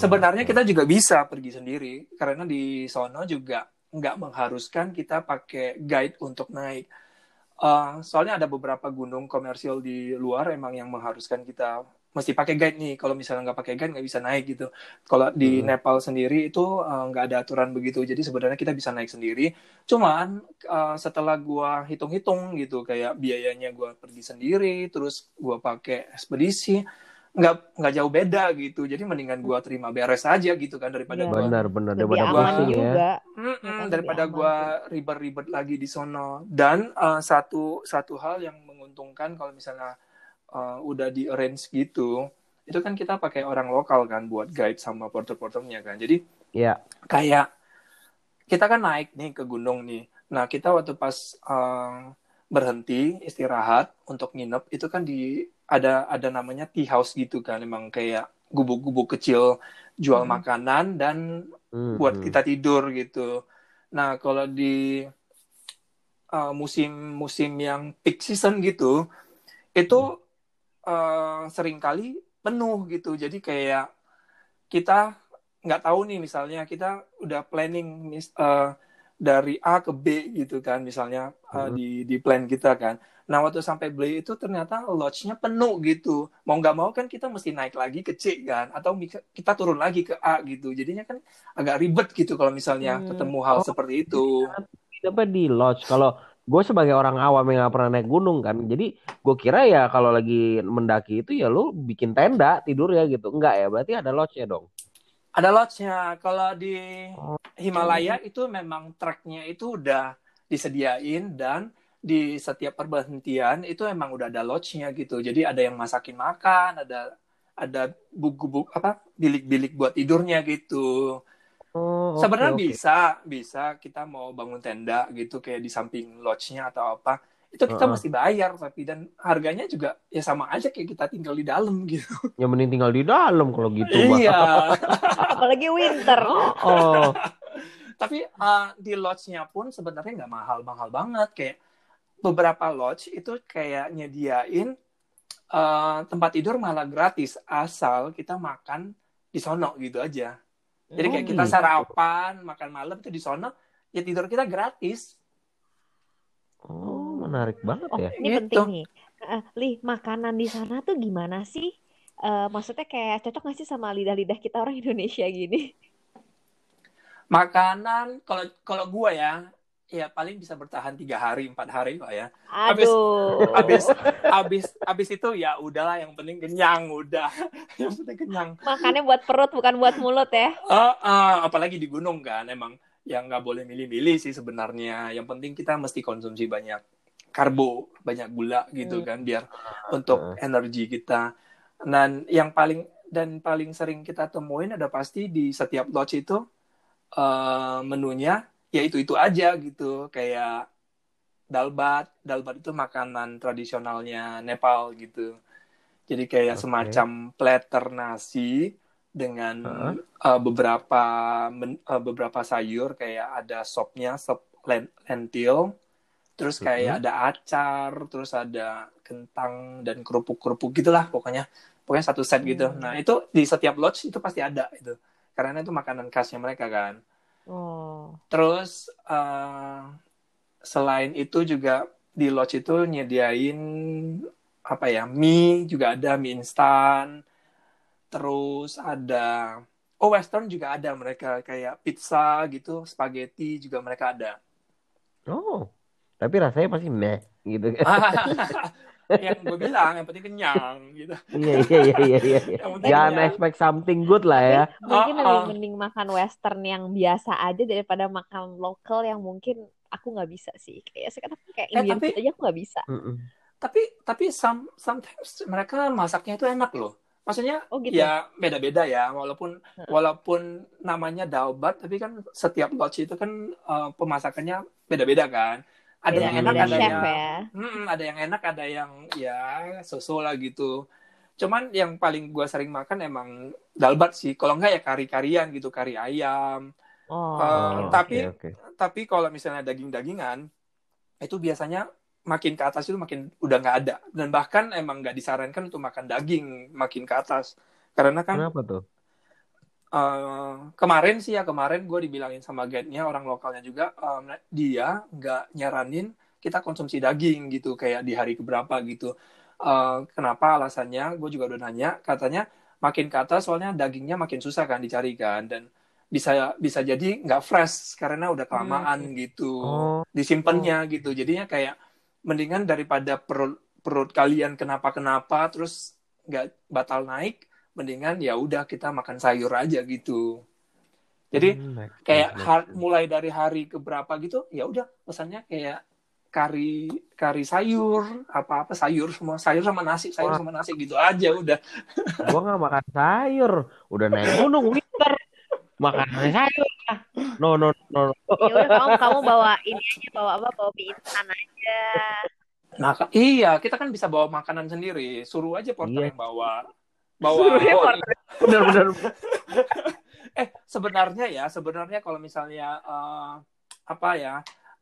Sebenarnya kita juga bisa pergi sendiri karena di sono juga nggak mengharuskan kita pakai guide untuk naik. Uh, soalnya ada beberapa gunung komersial di luar emang yang mengharuskan kita mesti pakai guide nih kalau misalnya nggak pakai guide nggak bisa naik gitu kalau di Hmm. Nepal sendiri itu eh, nggak ada aturan begitu jadi sebenarnya kita bisa naik sendiri cuman eh, setelah gua hitung-hitung gitu kayak biayanya gua pergi sendiri terus gua pakai ekspedisi nggak nggak jauh beda gitu jadi mendingan gua terima beres aja gitu kan daripada Iya. gua Benar, benar daripada gua- pusing ya. juga. Ya kan, daripada gua aman ribet-ribet lagi di sono dan eh, satu satu hal yang menguntungkan kalau misalnya eh, udah di arrange gitu itu kan kita pakai orang lokal kan buat guide sama porter-porternya kan jadi Iya. kayak kita kan naik nih ke gunung nih nah kita waktu pas eh, berhenti istirahat untuk nginep itu kan di ada ada namanya tea house gitu kan emang kayak gubuk-gubuk kecil jual Hmm. makanan dan Hmm, buat hmm. kita tidur gitu. Nah, kalau di uh, musim-musim yang peak season gitu, itu uh, sering kali penuh gitu. Jadi kayak kita nggak tahu nih misalnya kita udah planning mis- uh, dari A ke B gitu kan misalnya uh, Hmm. di di plan kita kan. Nah waktu sampai B itu ternyata lodge-nya penuh gitu. Mau nggak mau kan kita mesti naik lagi ke C kan, atau kita turun lagi ke A gitu. Jadinya kan agak ribet gitu kalau misalnya Hmm. ketemu hal Oh, seperti itu. apa di lodge kalau gue sebagai orang awam yang nggak pernah naik gunung kan jadi gue kira ya kalau lagi mendaki itu ya lu bikin tenda tidur ya gitu enggak ya berarti ada lodge nya dong Ada lodge-nya. Kalau di. Himalaya itu memang trek-nya itu udah disediain dan di setiap perberhentian itu emang udah ada lodge-nya gitu. Jadi ada yang masakin makan, ada ada buk-buk apa bilik-bilik buat tidurnya gitu. oh, oke, Sebenarnya oke. bisa, bisa kita mau bangun tenda gitu kayak di samping lodge-nya atau apa. Itu kita Heeh. mesti bayar tapi dan harganya juga ya sama aja kayak kita tinggal di dalam gitu. ya mending tinggal di dalam kalau gitu Iya. Apalagi winter. oh Tapi uh, di lodge-nya pun sebenarnya nggak mahal-mahal banget. Kayak beberapa lodge itu kayak nyediain uh, tempat tidur malah gratis asal kita makan di sono gitu aja. Jadi kayak Oh, kita gitu. sarapan, makan malam itu di sono, ya tidur kita gratis. oh menarik banget Oh, ya ini Gitu. penting nih. Eh, Li, makanan di sana tuh gimana sih? Eh, maksudnya kayak cocok nggak sih sama lidah-lidah kita orang Indonesia gini? Makanan, kalau kalau gua ya, ya paling bisa bertahan tiga hari, empat hari lah ya. Abis- Aduh. Abis, abis, abis itu ya udahlah, yang penting kenyang, udah. yang penting kenyang. Makannya buat perut bukan buat mulut ya. Ah, ah, apalagi di gunung kan emang yang nggak boleh milih-milih sih sebenarnya. Yang penting kita mesti konsumsi banyak karbo, banyak gula gitu Hmm. kan biar untuk energi kita. Dan yang paling dan paling sering kita temuin ada pasti di setiap lodge itu eh, menunya ya itu itu aja gitu kayak dalbat. Dalbat itu makanan tradisionalnya Nepal gitu. Jadi kayak Oke. semacam platter nasi dengan Heeh. uh, beberapa men- uh, beberapa sayur kayak ada sopnya sop len- lentil terus kayak ada acar terus ada kentang dan kerupuk-kerupuk gitulah pokoknya. Pokoknya satu set gitu. Hmm. nah itu di setiap lodge itu pasti ada itu. Karena itu makanan khasnya mereka kan. Oh. terus uh, selain itu juga di lodge itu nyediain apa ya mie juga ada mie instan. Terus ada oh western juga ada mereka. Kayak pizza gitu spaghetti juga mereka ada. Oh tapi rasanya pasti meh gitu kan yang gue bilang yang penting kenyang gitu iya iya iya iya iya jangan kenyang. expect something good lah ya Mungkin Oh, lebih oh. mending makan western yang biasa aja daripada makan lokal yang mungkin aku nggak bisa sih. Kayak sekarang kayak Eh, Indian tapi- food aja aku nggak bisa. Mm-mm. tapi tapi some, sometimes mereka masaknya itu enak loh maksudnya Oh gitu. ya beda-beda ya walaupun Heeh. walaupun namanya dalbat tapi kan setiap lodge itu kan eh, pemasakannya beda-beda kan ada yang enak ada chef yang ya. Ada yang enak ada yang ya so-so lah gitu cuman yang paling gua sering makan emang dalbat sih kalau enggak ya kari-karian gitu kari ayam Oh. Eh, Oh, oke, tapi- oke. tapi kalau misalnya daging-dagingan itu biasanya makin ke atas itu makin udah nggak ada dan bahkan emang nggak disarankan untuk makan daging makin ke atas karena kan kenapa tuh eh, kemarin sih ya kemarin gue dibilangin sama guide-nya orang lokalnya juga em, dia nggak nyaranin kita konsumsi daging gitu kayak di hari keberapa gitu Uh, kenapa alasannya? Gue juga udah nanya. Katanya makin ke atas soalnya dagingnya makin susah kan dicari kan dan bisa bisa jadi nggak fresh karena udah kelamaan hmm. gitu oh. disimpannya oh. gitu jadinya kayak mendingan daripada perut perut kalian kenapa kenapa terus nggak batal naik mendingan ya udah kita makan sayur aja gitu. Jadi hmm, kayak har, mulai dari hari ke berapa gitu ya udah pesannya kayak kari kari sayur apa apa sayur semua sayur sama nasi sayur Wah. sama nasi gitu aja udah. Gua nggak makan sayur. Udah naik gunung winter. Makan sayur. No no no, no. ya udah kamu kamu bawa ini aja bawa apa? Bawa mie instan aja. Nah iya kita kan bisa bawa makanan sendiri. Suruh aja porter iya. yang bawa bawa benar benar eh sebenarnya ya sebenarnya kalau misalnya uh, apa ya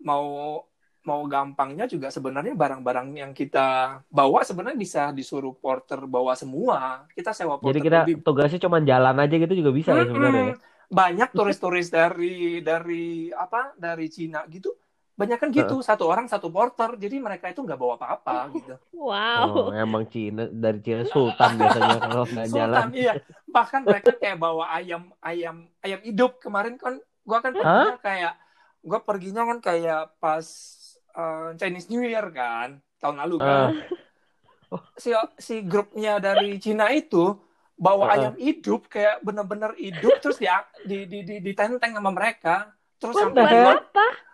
mau mau gampangnya juga sebenarnya barang-barang yang kita bawa sebenarnya bisa disuruh porter bawa semua. Kita sewa porter. Jadi kita lebih... tugasnya cuma jalan aja gitu juga bisa hmm, ya sebenarnya. Ya? Banyak turis-turis dari dari apa dari Cina gitu. Banyak kan gitu, satu orang satu porter. Jadi mereka itu nggak bawa apa-apa gitu. Wow. Oh, emang Cina dari Cina Sultan biasanya kalau nggak jalan. iya. Bahkan mereka kayak bawa ayam ayam ayam hidup kemarin kan gua kan huh? kayak gua perginya kan kayak pas uh, Chinese New Year kan tahun lalu kan. Uh. Si si grupnya dari Cina itu bawa uh. ayam hidup kayak bener-bener hidup terus di di di, di, ditenteng sama mereka terus What sampai apa?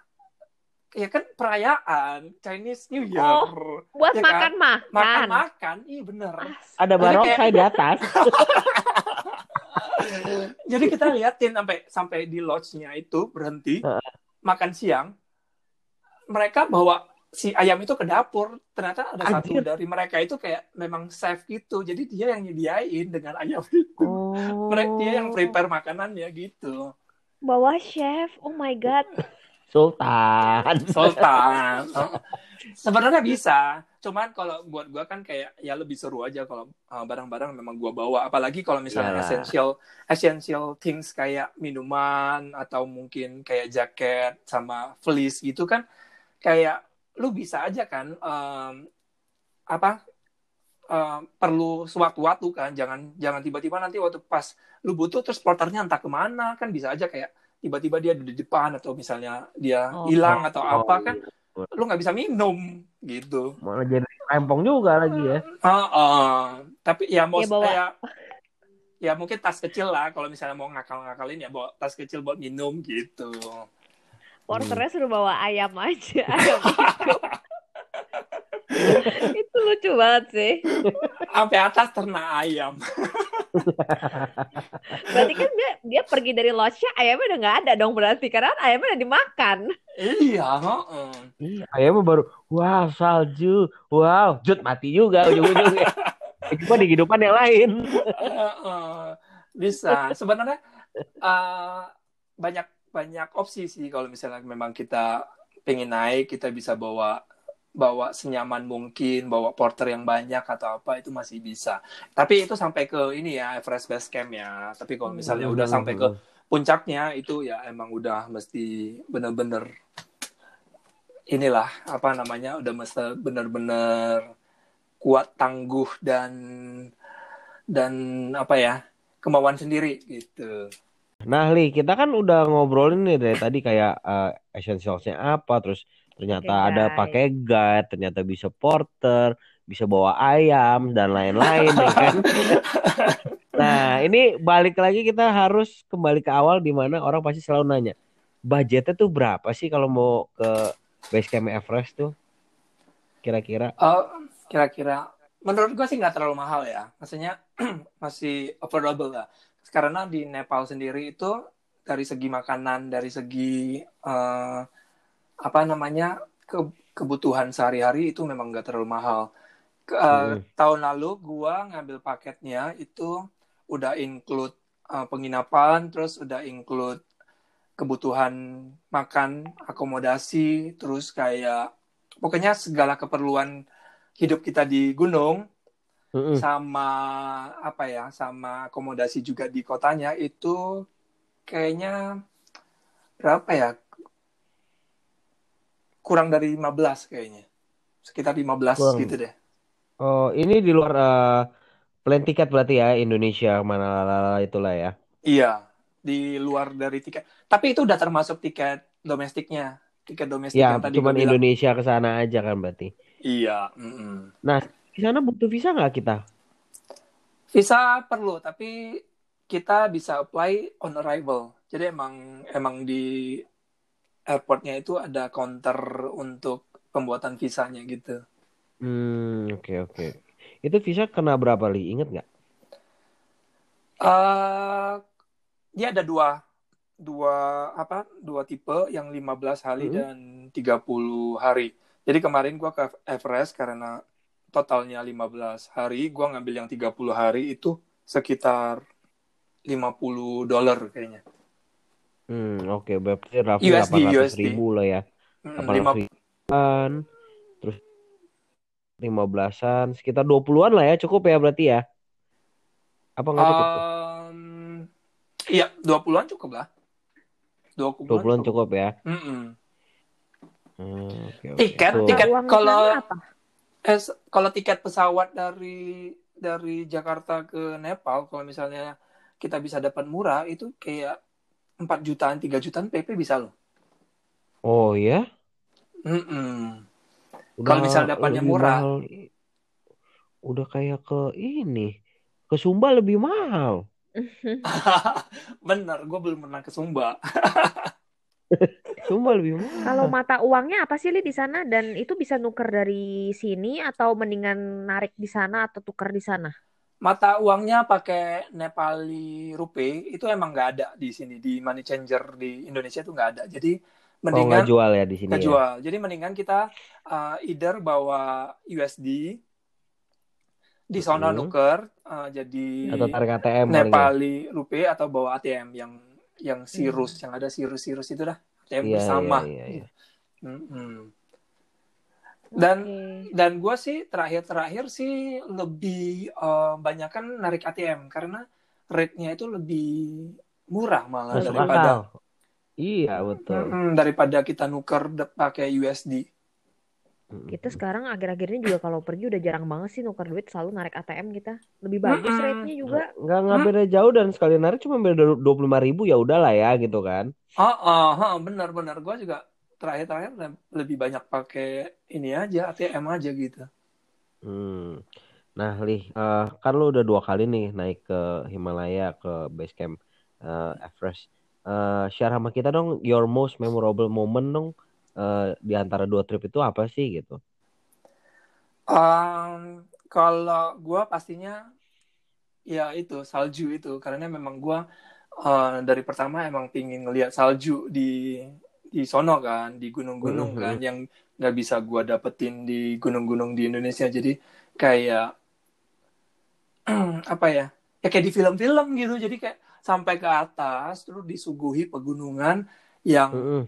Ya kan perayaan Chinese New Year. Oh, buat ya makan kan? makan. Makan makan, iya bener. Ada barok kayak... di atas. Jadi kita liatin sampai sampai di lodge-nya itu berhenti uh. makan siang mereka bawa si ayam itu ke dapur ternyata ada Anjir. satu dari mereka itu kayak memang chef gitu jadi dia yang nyediain dengan ayam itu oh. mereka dia yang prepare makanannya gitu bawa chef oh my god sultan. Sultan. Sebenarnya bisa. Cuman kalau buat gua kan kayak ya lebih seru aja kalau uh, barang-barang memang gua bawa. Apalagi kalau misalnya yeah. essential essential things kayak minuman atau mungkin kayak jaket sama fleece gitu kan kayak lu bisa aja kan um, apa um, perlu sewaktu-waktu kan. Jangan jangan tiba-tiba nanti waktu pas lu butuh terus porternya entah ke mana kan bisa aja kayak tiba-tiba dia di depan atau misalnya dia oh, hilang oh, atau oh, apa kan lu nggak bisa minum gitu. Malah jadi rempong juga lagi ya. Uh, uh, tapi ya mau ya, bawa... ya, ya mungkin tas kecil lah kalau misalnya mau ngakal-ngakalin ya bawa tas kecil buat minum gitu. Porternya suruh bawa ayam aja ayam itu lucu banget sih. Sampai atas ternak ayam berarti kan dia dia pergi dari lodge ayamnya udah nggak ada dong berarti karena ayamnya udah dimakan. Iya uh. iya ayamnya baru wow salju. Wow jut mati juga ujung-ujungnya. Cuma di kehidupan yang lain. Bisa. Sebenarnya uh, banyak banyak opsi sih kalau misalnya memang kita pengen naik kita bisa bawa bawa senyaman mungkin bawa porter yang banyak atau apa itu masih bisa. Tapi itu sampai ke ini ya Everest Base Camp ya. Tapi kalau misalnya udah sampai ke puncaknya itu ya emang udah mesti bener-bener inilah apa namanya udah mesti bener-bener kuat tangguh dan dan apa ya kemauan sendiri gitu. Nah, Li, kita kan udah ngobrolin nih dari tadi kayak uh, essentialsnya apa, terus ternyata okay, ada pakai guide, ternyata bisa porter, bisa bawa ayam dan lain-lain ya kan. nah, ini balik lagi kita harus kembali ke awal di mana orang pasti selalu nanya, budgetnya tuh berapa sih kalau mau ke base camp Everest tuh? Kira-kira? Oh, kira-kira menurut gue sih nggak terlalu mahal ya. Maksudnya masih affordable lah karena di Nepal sendiri itu dari segi makanan, dari segi uh, apa namanya ke, kebutuhan sehari-hari itu memang nggak terlalu mahal. Ke, uh, hmm. Tahun lalu gua ngambil paketnya itu udah include uh, penginapan, terus udah include kebutuhan makan, akomodasi, terus kayak pokoknya segala keperluan hidup kita di gunung mm-hmm. sama apa ya sama akomodasi juga di kotanya itu kayaknya berapa ya kurang dari 15 kayaknya sekitar 15 kurang. gitu deh Oh, ini di luar uh, plan tiket berarti ya Indonesia mana itulah ya. Iya, di luar dari tiket. Tapi itu udah termasuk tiket domestiknya, tiket domestik Ya, yang tadi cuman. Indonesia ke sana aja kan berarti. Iya. mm-mm. Nah, di sana butuh visa nggak kita? Visa perlu, tapi kita bisa apply on arrival. Jadi emang emang di airportnya itu ada counter untuk pembuatan visanya gitu. Hmm, oke oke. Itu visa kena berapa li? Ingat nggak? eh dia ada dua dua apa dua tipe yang 15 hari Mm-mm. dan 30 hari. Jadi kemarin gua ke Everest karena totalnya 15 hari, gua ngambil yang 30 hari itu sekitar 50 dolar kayaknya. Hmm, oke. Berarti roughly USD 800 USD. ribu lah ya. Mm, 800 lima- ribuan. Terus 15-an. Sekitar 20-an lah ya. Cukup ya berarti ya? Apa nggak cukup? Em, iya, 20-an cukup lah. 20-an 20-an cukup ya? Mm-mm. Hmm, oke oke. Tiket, Tuh. tiket. Kalau-? Eh, kalau tiket pesawat dari dari Jakarta ke Nepal, kalau misalnya kita bisa dapat murah, itu kayak 4 jutaan, 3 jutaan PP bisa loh. Oh ya? Mm-mm. Udah Kalau misalnya dapatnya murah. mahal. Udah kayak ke ini. Ke Sumba lebih mahal. Bener, gue belum pernah ke Sumba. Sumba lebih mahal. Kalau mata uangnya apa sih Li di sana dan itu bisa nuker dari sini atau mendingan narik di sana atau tuker di sana? Mata uangnya pakai Nepali Rupee, itu emang nggak ada di sini. Di money changer di Indonesia itu nggak ada. Jadi Oh mendingan jual ya di sini nggak ya? jual. Jadi mendingan kita uh, either bawa USD di sono Hmm. nuker uh, jadi Atau tarik ATM paling ya? Nepali Rupee atau bawa ATM yang yang sirus yang ada sirus-sirus itu dah ATM Iya, bersama. iya, iya, iya. Mm-mm. Dan Oke. dan gue sih terakhir-terakhir sih lebih uh, banyak kan narik ATM karena rate-nya itu lebih murah malah Masuk daripada akal. Iya betul. Mm-mm, daripada kita nuker de- pakai USD. Kita sekarang akhir-akhir ini juga kalau pergi udah jarang banget sih nuker duit selalu narik ATM kita. Lebih bagus Mm-mm. rate-nya juga. Nggak nggak beda jauh dan sekali narik cuma beda dua puluh lima ribu ya udahlah ya gitu kan. Oh, oh, oh, benar-benar gue juga terakhir-terakhir le- lebih banyak pakai ini aja ATM aja gitu. Hmm. Nah, Lih, eh, kan lu udah dua kali nih naik ke Himalaya ke base camp eh, Everest. Eh, share sama kita dong your most memorable moment dong eh, di antara dua trip itu apa sih gitu? Um, kalau gue pastinya ya itu salju itu karena memang gue uh, dari pertama emang pingin ngelihat salju di di sono kan di gunung-gunung Mhm. kan yang nggak bisa gue dapetin di gunung-gunung di Indonesia jadi kayak apa ya ya kayak di film-film gitu jadi kayak sampai ke atas terus disuguhi pegunungan yang Mm-mm.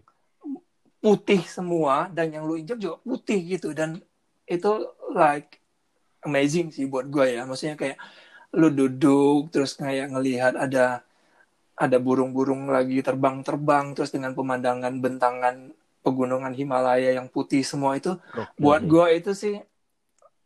putih semua dan yang lu injak juga putih gitu dan itu like amazing sih buat gue ya maksudnya kayak lu duduk terus kayak ngelihat ada ada burung-burung lagi terbang-terbang terus dengan pemandangan bentangan pegunungan Himalaya yang putih semua itu buat gue itu sih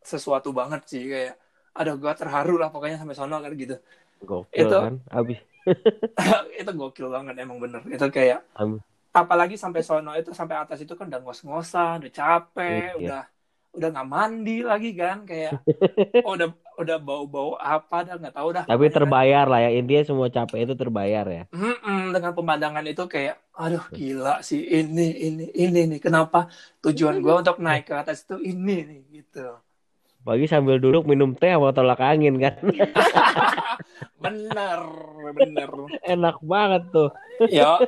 sesuatu banget sih kayak ada gue terharu lah pokoknya sampai sono kan gitu Gokil itu- kan? Abis itu gokil banget emang bener itu kayak Am- apalagi sampai sono itu sampai atas itu kan udah ngos-ngosan udah capek Iya. udah udah nggak mandi lagi kan kayak oh, udah udah bau-bau apa dah nggak tahu dah tapi Pokoknya terbayar lah ya intinya semua capek itu terbayar ya. kan, mm-mm, dengan pemandangan itu kayak aduh gila sih ini ini ini nih kenapa tujuan gue untuk naik ke atas itu ini nih gitu Pagi sambil duduk minum teh sama tolak angin kan. bener bener Enak banget tuh. ya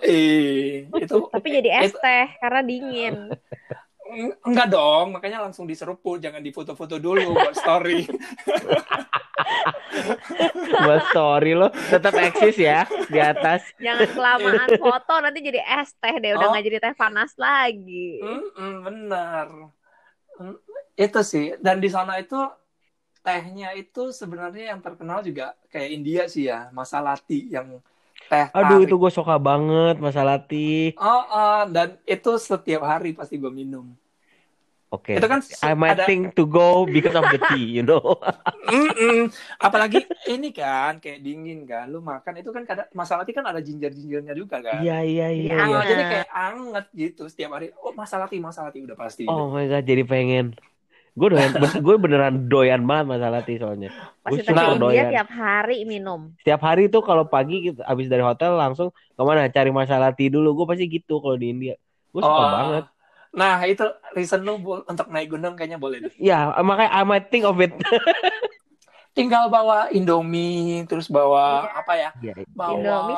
itu Tapi jadi es teh karena dingin. Eng- Enggak dong, makanya langsung diseruput, jangan difoto-foto dulu buat story. Buat story lo tetap eksis ya di atas. Jangan kelamaan foto nanti jadi es teh deh. Udah Oh. nggak jadi teh panas lagi. Benar. Mm, Itu sih, dan di sana itu tehnya itu sebenarnya yang terkenal juga kayak India sih ya, Masalati yang teh Aduh tarik. itu gue suka banget masalah ti. Oh, oh, dan itu setiap hari pasti gue minum. Oke. Itu kan I might ada- think to go because of the tea, you know. Mm-mm. Apalagi ini kan kayak dingin kan, lu makan itu kan kadang masalah kan ada ginger-gingernya juga kan. Iya iya iya. Iya, iya. Jadi kayak anget gitu setiap hari. Oh masalah tea, masalah tea udah pasti. Oh my god, jadi pengen. Gue doyan, gue beneran doyan banget masalah tea soalnya. Pasti Gue India doyan. tiap hari minum. Setiap hari tuh kalau pagi gitu, abis dari hotel langsung ke mana cari masalah tea dulu. Gue pasti gitu kalau di India. Gue suka Oh. banget. Nah itu reason lu untuk naik gunung kayaknya boleh deh. Ya makanya I might think of it. Tinggal bawa Indomie, terus bawa apa ya? Iya, Bawa Indomie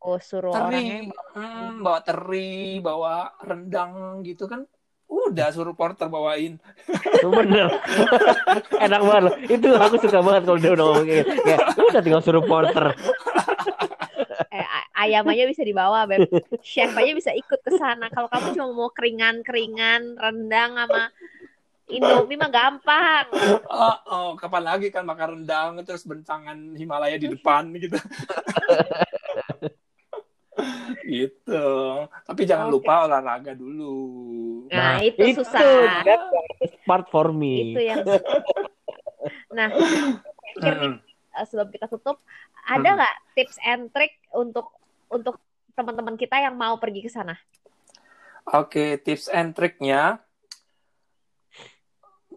Oh, suruh teri, orangnya hmm, bawa teri, bawa rendang gitu kan. Udah suruh porter bawain. bener. Enak banget loh. Itu aku suka banget kalau dia udah ngomong kayak gitu. Kayak, udah tinggal suruh porter. eh, ayam aja bisa dibawa, Beb. Chef aja bisa ikut ke sana. Kalau kamu cuma mau keringan-keringan, rendang sama Indomie mah gampang. Oh, oh, kapan lagi kan makan rendang terus bentangan Himalaya di depan gitu. gitu. Tapi jangan Oke. lupa olahraga dulu. Nah, itu susah. That's the part for me. Itu yang Nah, pikir Hmm. eh, sebelum kita tutup, ada Hmm. nggak tips and trick untuk untuk teman-teman kita yang mau pergi ke sana? Oke, tips and triknya.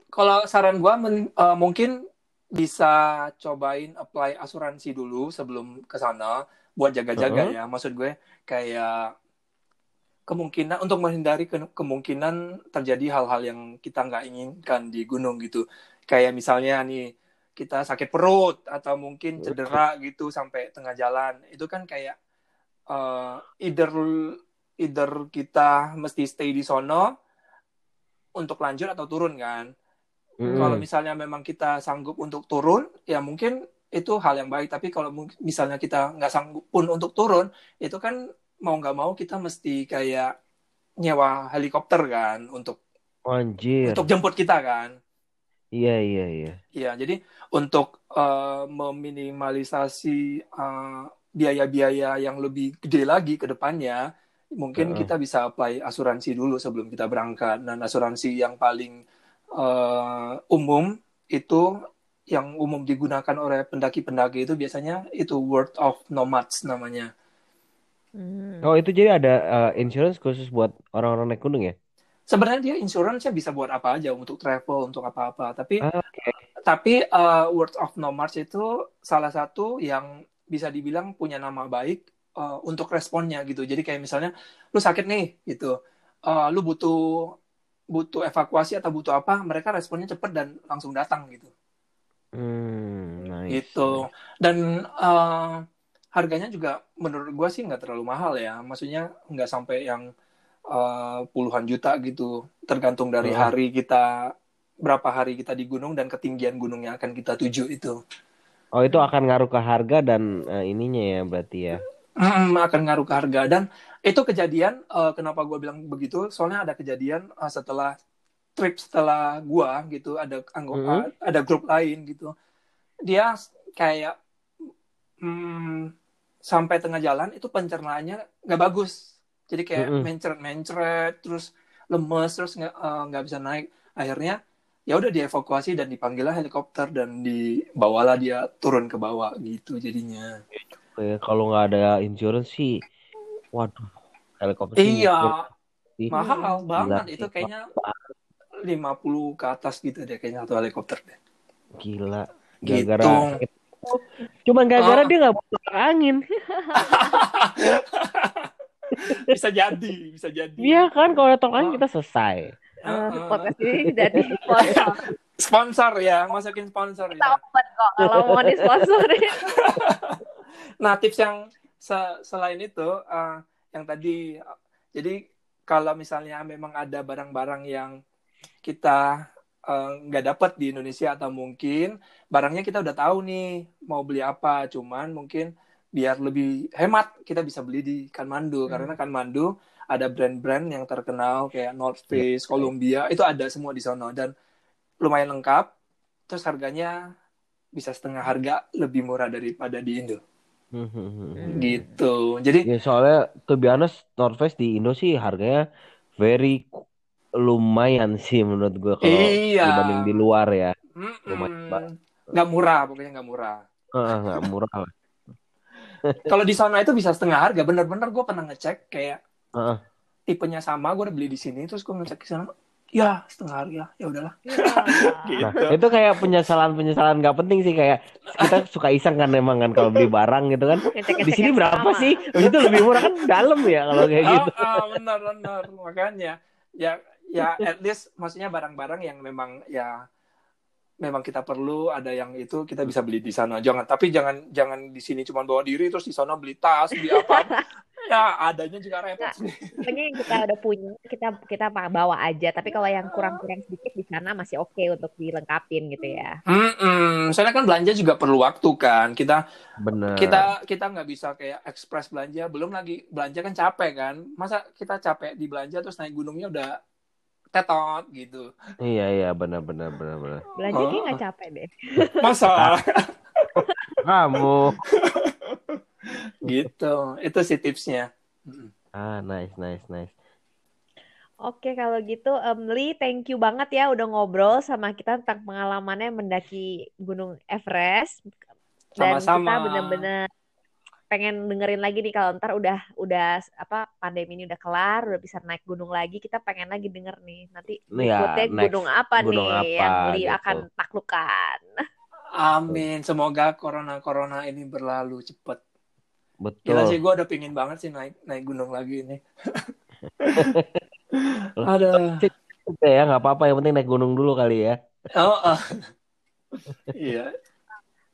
Kalau saran gua men- eh, mungkin bisa cobain apply asuransi dulu sebelum ke sana buat jaga-jaga Heeh. ya. Maksud gue kayak kemungkinan untuk menghindari ke- kemungkinan terjadi hal-hal yang kita nggak inginkan di gunung gitu. Kayak misalnya nih kita sakit perut atau mungkin cedera gitu sampai tengah jalan. Itu kan kayak eh, either either kita mesti stay di sono untuk lanjut atau turun kan. Mm. Kalau misalnya memang kita sanggup untuk turun, ya mungkin itu hal yang baik. Tapi kalau misalnya kita nggak sanggup pun untuk turun, itu kan mau nggak mau kita mesti kayak nyewa helikopter kan untuk Anjir. untuk jemput kita kan. Iya iya iya. Iya, jadi untuk eh, meminimalisasi eh, biaya-biaya yang lebih gede lagi ke depannya, mungkin Heeh. kita bisa apply asuransi dulu sebelum kita berangkat. Dan asuransi yang paling eh, umum itu yang umum digunakan oleh pendaki-pendaki itu biasanya itu World of Nomads namanya. Hmm. Oh itu jadi ada uh, insurance khusus buat orang-orang naik gunung ya? Sebenarnya dia insurance-nya bisa buat apa aja untuk travel, untuk apa-apa. Tapi Ah, tapi uh, World of Nomads itu salah satu yang bisa dibilang punya nama baik uh, untuk responnya gitu. Jadi kayak misalnya lu sakit nih gitu, Uh, lu butuh butuh evakuasi atau butuh apa, mereka responnya cepet dan langsung datang gitu. Hmm, nice. Gitu. Dan uh, harganya juga menurut gua sih nggak terlalu mahal ya. Maksudnya nggak sampai yang uh, puluhan juta gitu. Tergantung dari Hmm. hari kita berapa hari kita di gunung dan ketinggian gunung yang akan kita tuju itu. Oh itu akan ngaruh ke harga dan uh, ininya ya berarti ya. Mm, akan ngaruh ke harga dan itu kejadian eh, kenapa gue bilang begitu soalnya ada kejadian eh, setelah trip setelah gua gitu ada anggota ada grup lain gitu dia kayak mm, sampai tengah jalan itu pencernaannya nggak bagus jadi kayak Mm-mm. mencret mencret terus lemes terus nggak eh, nggak bisa naik akhirnya ya udah dievakuasi dan dipanggillah helikopter dan dibawalah dia turun ke bawah gitu jadinya Kayak kalau nggak ada insurance sih, waduh, helikopter Iya, sih. mahal banget itu kayaknya 50 ke atas gitu deh kayaknya satu helikopter deh. gila. Gitu. Gara-gara cuman gara-gara Oh. dia nggak buka angin. bisa jadi, bisa jadi. Iya kan kalau ada angin Oh. kita selesai. Eh, Heeh. podcast ini jadi sponsor. Sponsor ya, masukin sponsor Kita ya. open kok kalau mau disponsorin. Nah, tips yang se- selain itu eh, yang tadi jadi kalau misalnya memang ada barang-barang yang kita eh, nggak dapat di Indonesia atau mungkin barangnya kita udah tahu nih mau beli apa, cuman mungkin biar lebih hemat kita bisa beli di Kathmandu Hmm. karena Kathmandu ada brand-brand yang terkenal kayak North Face, Columbia itu ada semua di sana dan lumayan lengkap. Terus harganya bisa setengah harga lebih murah daripada di Indo Hmm. gitu. Jadi Ya soalnya to be honest, North Face di Indo sih harganya very lumayan sih menurut gue kalau Iya. dibanding di luar ya. Mm-mm. Lumayan, Mbak. Nggak murah, pokoknya nggak murah. Nggak murah lah. Kalau di sana itu bisa setengah harga. Bener-bener gue pernah ngecek kayak Heeh. tipenya sama, gue udah beli di sini, terus gue ngecek di sana, ya setengah harga, ya udahlah. Iya. Nah, itu kayak penyesalan-penyesalan nggak penting sih kayak kita suka iseng kan emang kan kalau beli barang gitu kan. Di sini berapa sama. sih? Itu lebih murah kan dalam ya kalau kayak gitu. Oh, oh, benar benar makanya ya ya at least maksudnya barang-barang yang memang ya memang kita perlu ada yang itu kita bisa beli di sana jangan tapi jangan jangan di sini cuma bawa diri terus di sana beli tas beli apa ya adanya juga repot sih Pokoknya yang kita udah punya kita kita bawa aja. Tapi kalau yang kurang-kurang sedikit di sana masih oke untuk dilengkapin gitu ya. Mm-mm. soalnya kan belanja juga perlu waktu kan kita Bener. kita kita nggak bisa kayak ekspres belanja belum lagi belanja kan capek kan masa kita capek di belanja terus naik gunungnya udah tetot gitu Iya iya benar benar benar benar. Belanja Oh. kayak nggak capek deh. masa Kamu. gitu itu sih tipsnya Ah nice nice nice. Oke kalau gitu em, Lee thank you banget ya udah ngobrol sama kita tentang pengalamannya mendaki Gunung Everest dan Sama-sama. kita bener-bener pengen dengerin lagi nih kalau ntar udah udah apa pandemi ini udah kelar udah bisa naik gunung lagi kita pengen lagi denger nih nanti Nih ya, berikutnya next gunung apa gunung nih apa, yang Lee gitu. akan taklukkan Amin. Semoga corona-corona ini berlalu cepat. Betul. Gila sih, gue udah pingin banget sih naik naik gunung lagi ini. Ada. Oke ya nggak apa-apa yang penting naik gunung dulu kali ya. Oh, oh. Iya.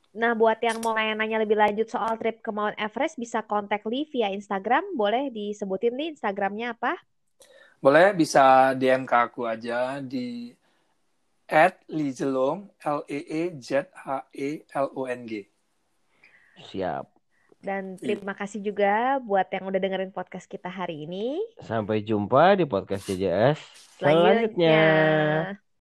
Nah, buat yang mau nanya-nanya lebih lanjut soal trip ke Mount Everest, bisa kontak Lee via Instagram. Boleh disebutin nih Instagramnya apa? Boleh bisa DM ke aku aja di at Lizelong L E E Z H E L O N G. Siap. Dan terima kasih juga buat yang udah dengerin podcast kita hari ini. Sampai jumpa di podcast JJS Selanjutnya. selanjutnya.